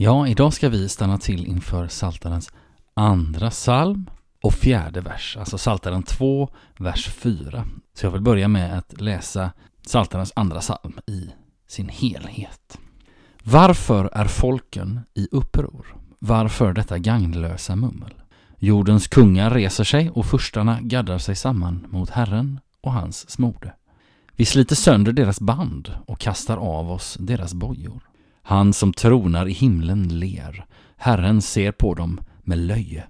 Ja, idag ska vi stanna till inför Saltarens andra psalm och fjärde vers, alltså Saltaren 2, vers 4. Så jag vill börja med att läsa Saltarens andra psalm i sin helhet. Varför är folken i uppror? Varför detta gagnlösa mummel? Jordens kungar reser sig och furstarna gaddar sig samman mot Herren och hans smorde. Vi sliter sönder deras band och kastar av oss deras bojor. Han som tronar i himlen ler. Herren ser på dem med löje.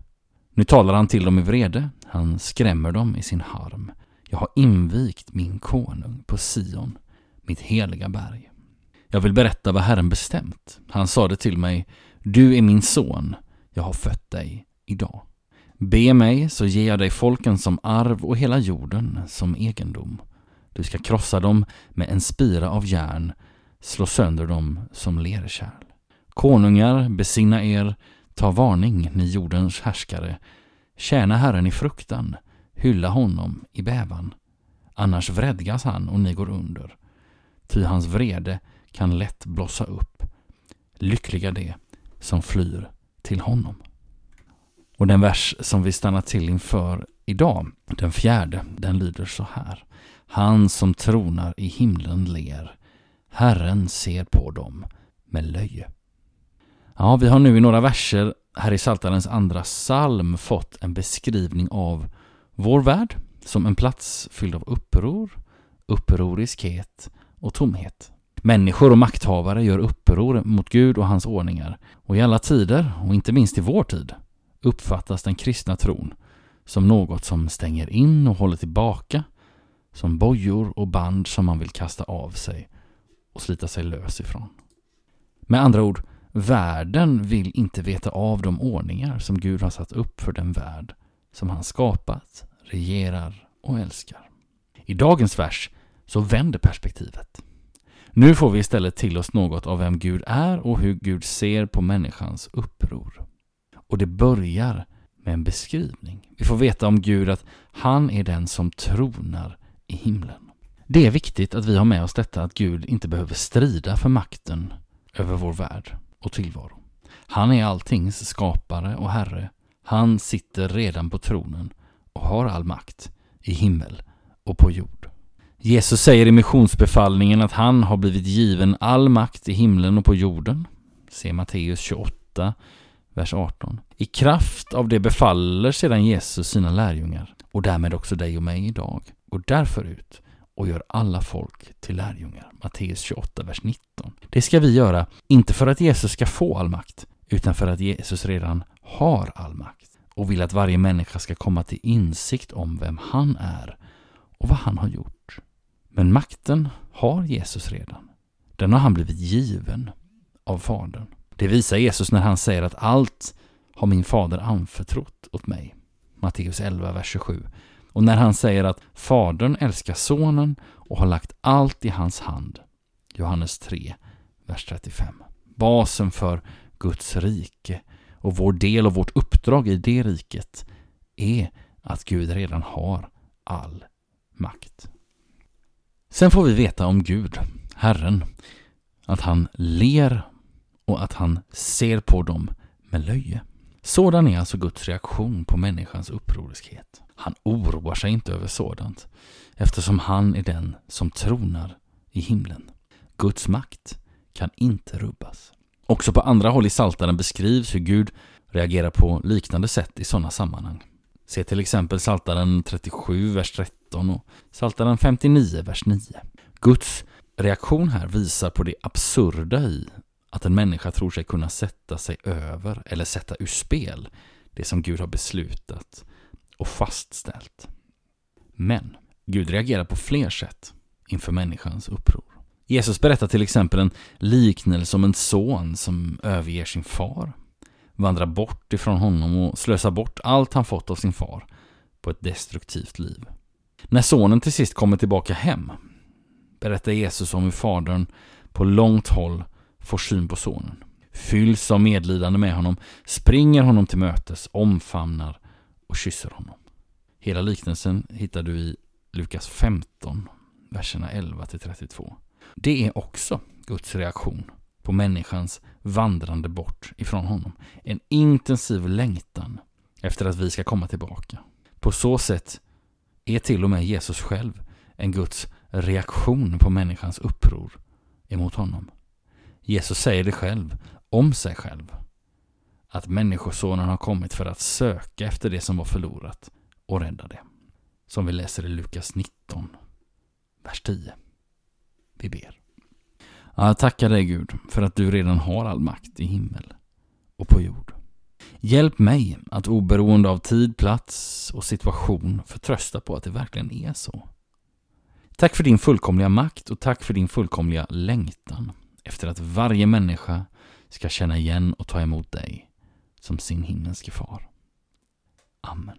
Nu talar han till dem i vrede. Han skrämmer dem i sin harm. Jag har invigt min konung på Sion, mitt heliga berg. Jag vill berätta vad Herren bestämt. Han sade till mig, du är min son, jag har fött dig idag. Be mig så ger jag dig folken som arv och hela jorden som egendom. Du ska krossa dem med en spira av järn slå sönder dem som lerkärl. Konungar, besinna er, ta varning, ni jordens härskare. Tjäna Herren i fruktan, hylla honom i bävan. Annars vredgas han och ni går under. Ty hans vrede kan lätt blossa upp. Lyckliga de som flyr till honom. Och den vers som vi stannar till inför idag, den fjärde, den lyder så här. Han som tronar i himlen ler. Herren ser på dem med löje. Ja, vi har nu i några verser här i Saltarens andra psalm fått en beskrivning av vår värld som en plats fylld av uppror, upproriskhet och tomhet. Människor och makthavare gör uppror mot Gud och hans ordningar och i alla tider, och inte minst i vår tid, uppfattas den kristna tron som något som stänger in och håller tillbaka, som bojor och band som man vill kasta av sig och slita sig lös ifrån. Med andra ord, världen vill inte veta av de ordningar som Gud har satt upp för den värld som han skapat, regerar och älskar. I dagens vers så vänder perspektivet. Nu får vi istället till oss något av vem Gud är och hur Gud ser på människans uppror. Och det börjar med en beskrivning. Vi får veta om Gud att han är den som tronar i himlen. Det är viktigt att vi har med oss detta att Gud inte behöver strida för makten över vår värld och tillvaro. Han är alltings skapare och herre. Han sitter redan på tronen och har all makt i himmel och på jord. Jesus säger i missionsbefallningen att han har blivit given all makt i himlen och på jorden. Se Matteus 28, vers 18. I kraft av det befaller sedan Jesus sina lärjungar och därmed också dig och mig idag. Gå därför ut och gör alla folk till lärjungar. Matteus 28, vers 19. Det ska vi göra, inte för att Jesus ska få all makt, utan för att Jesus redan har all makt och vill att varje människa ska komma till insikt om vem han är och vad han har gjort. Men makten har Jesus redan. Den har han blivit given av Fadern. Det visar Jesus när han säger att allt har min fader anförtrott åt mig. Matteus 11, vers 27. Och när han säger att Fadern älskar Sonen och har lagt allt i hans hand. Johannes 3, vers 35. Basen för Guds rike och vår del och vårt uppdrag i det riket är att Gud redan har all makt. Sen får vi veta om Gud, Herren, att han ler och att han ser på dem med löje. Sådan är alltså Guds reaktion på människans upproriskhet. Han oroar sig inte över sådant eftersom han är den som tronar i himlen. Guds makt kan inte rubbas. Också på andra håll i Saltaren beskrivs hur Gud reagerar på liknande sätt i sådana sammanhang. Se till exempel Saltaren 37, vers 13 och Saltaren 59, vers 9. Guds reaktion här visar på det absurda i att en människa tror sig kunna sätta sig över eller sätta ur spel det som Gud har beslutat och fastställt. Men Gud reagerar på fler sätt inför människans uppror. Jesus berättar till exempel en liknelse om en son som överger sin far, vandrar bort ifrån honom och slösar bort allt han fått av sin far på ett destruktivt liv. När sonen till sist kommer tillbaka hem berättar Jesus om hur fadern på långt håll får syn på sonen, fylls av medlidande med honom, springer honom till mötes, omfamnar och kysser honom. Hela liknelsen hittar du i Lukas 15, verserna 11 32. Det är också Guds reaktion på människans vandrande bort ifrån honom. En intensiv längtan efter att vi ska komma tillbaka. På så sätt är till och med Jesus själv en Guds reaktion på människans uppror emot honom. Jesus säger det själv, om sig själv, att Människosonen har kommit för att söka efter det som var förlorat och rädda det. Som vi läser i Lukas 19, vers 10. Vi ber. Jag tackar dig Gud för att du redan har all makt i himmel och på jord. Hjälp mig att oberoende av tid, plats och situation förtrösta på att det verkligen är så. Tack för din fullkomliga makt och tack för din fullkomliga längtan efter att varje människa ska känna igen och ta emot dig som sin himmelske far. Amen.